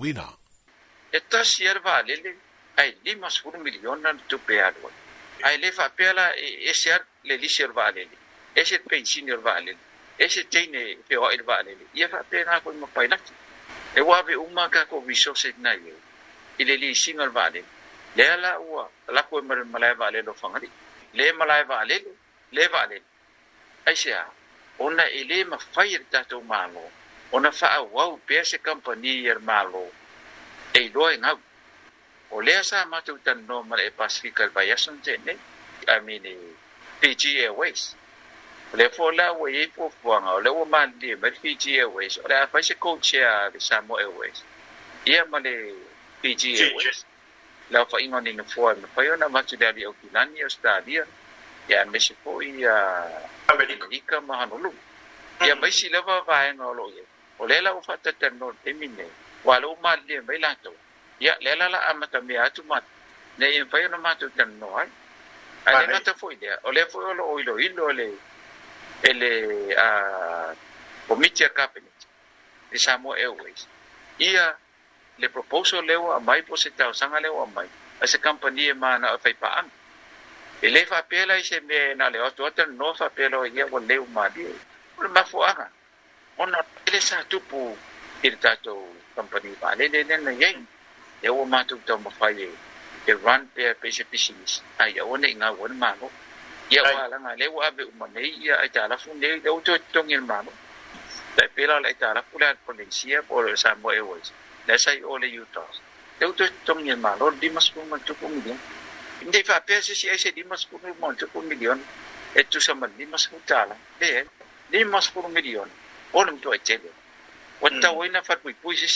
wina. E tasi e le valele ae lima sefulu miliona le tupe ai ae lē faapea la ese a le lisi o le e ese le pensini o le e ese teine feoaʻi le valele ia faapea gakoe mapailaki e ua ave uma kako resource tinai eu i le lisiga o le valele lea la ua lako e malae valele o fagalii lē malae valele lē valele aise a ona e lē mafai e le tatou mālo Ona wau pe se company er malo e loa e ngau. O lea sa mātou tan no mara e Pacific Aviation te ne, I mean e PG Airways. O lea fo la e po fuanga, o lea wa ma le ma PG Airways, o lea fai se co-chair le Samoa Airways. Ia ma le PG Airways. Lau fa ingo ni na fua, ma fai ona matu le ali au kinani Australia, ia me se po i a Amerika ma hanulu. Ia mai si lewa vaenga o lo ia. E e o le la o faatatanon e mine. Ua lou malie mai latou ia le la la'a matamea atu matu nei e fai ona matou tananoa ai. Ae le gata fo'i lea o lea fo'i o lo'o iloilo e le e le a committee a cabinet. E I samoa airways. Ia le proposal le ua amai po se tausaga le ua amai a se company e manao e faipa'aga e lē faapea lai se mea na le o atoa tananoa faapea loa ia ua leu malie o le mafuaga ona ele sa tupu. I tatou le le le ye. E o ma tu to ma fa ye. E run pe pe se business ai o ne nga won ma no ya wa la nga le wa be ma ne ya ai ta la fu ne de o to to ngin ma no te pe la le ta la fu la policía por sa mo e wes le sai o le yuta de o to to ngin ma no di mas fu ma tu ku mi Hindi fa pe se si ai se di mas fu mo tu ku million e tu sa ma di mas fu ta la. De di mas fu million o le mutu ai tele ua tau aina